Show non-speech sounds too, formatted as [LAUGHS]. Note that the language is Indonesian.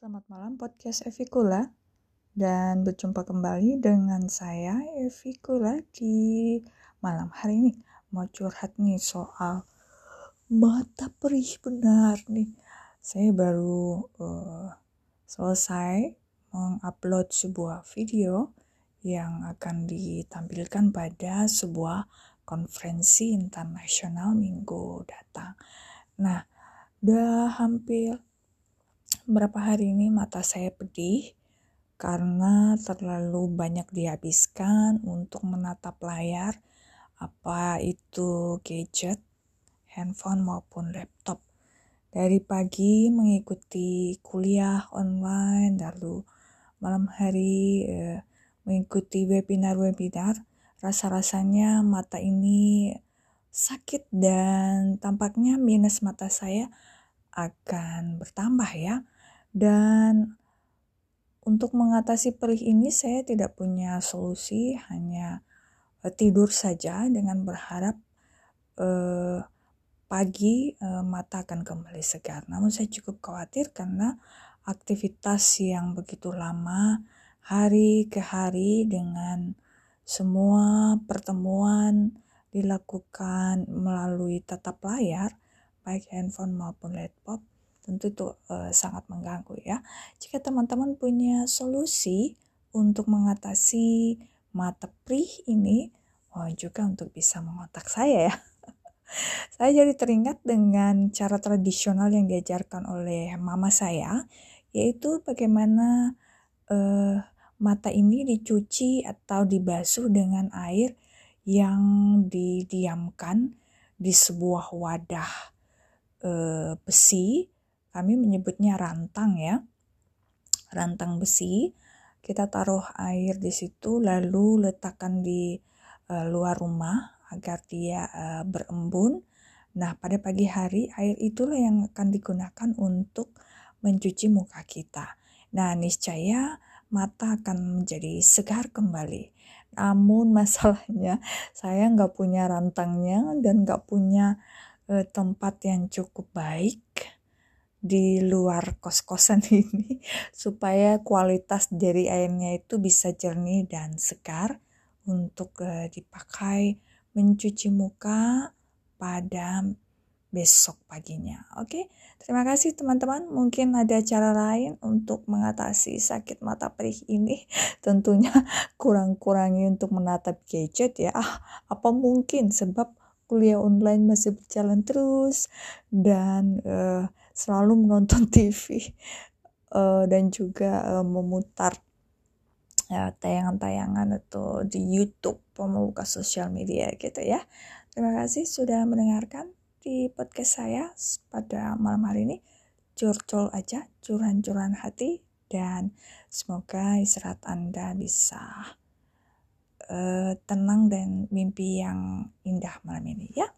Selamat malam podcast Evikula. Dan berjumpa kembali dengan saya Evikula di malam hari ini. Mau curhat nih soal mata perih benar nih. Saya baru uh, selesai mengupload sebuah video yang akan ditampilkan pada sebuah konferensi internasional minggu datang. Nah udah hampir beberapa hari ini mata saya pedih karena terlalu banyak dihabiskan untuk menatap layar, apa itu gadget, handphone maupun laptop. Dari pagi mengikuti kuliah online, lalu malam hari eh, mengikuti webinar-webinar, rasa-rasanya mata ini sakit dan tampaknya minus mata saya akan bertambah ya. Dan untuk mengatasi perih ini saya tidak punya solusi, hanya uh, tidur saja dengan berharap uh, pagi uh, mata akan kembali segar. Namun saya cukup khawatir karena aktivitas yang begitu lama hari ke hari dengan semua pertemuan dilakukan melalui tatap layar baik handphone maupun laptop tentu itu uh, sangat mengganggu ya. Jika teman-teman punya solusi untuk mengatasi mata perih ini, oh, juga untuk bisa mengotak saya ya. [LAUGHS] saya jadi teringat dengan cara tradisional yang diajarkan oleh mama saya, yaitu bagaimana uh, mata ini dicuci atau dibasuh dengan air yang didiamkan di sebuah wadah uh, besi. Kami menyebutnya rantang ya. Rantang besi. Kita taruh air di situ lalu letakkan di uh, luar rumah agar dia uh, berembun. Nah pada pagi hari air itulah yang akan digunakan untuk mencuci muka kita. Nah niscaya mata akan menjadi segar kembali. Namun [LAUGHS] masalahnya saya nggak punya rantangnya dan nggak punya uh, tempat yang cukup baik di luar kos-kosan [LAUGHS] ini supaya kualitas dari airnya itu bisa jernih dan segar untuk uh, dipakai mencuci muka pada besok paginya. Oke, terima kasih teman-teman. Mungkin ada cara lain untuk mengatasi sakit mata perih ini. [LAUGHS] Tentunya kurang-kurangi untuk menatap gadget ya. Ah, apa mungkin sebab kuliah online masih berjalan terus dan uh, selalu menonton [LAUGHS] TV uh, eh, dan juga uh, memutar ya, tayangan-tayangan atau di YouTube membuka sosial media gitu ya. Terima kasih sudah mendengarkan di podcast saya pada malam hari ini. Curcol aja, curan-curan hati dan semoga istirahat Anda bisa uh, tenang dan mimpi yang indah malam ini ya.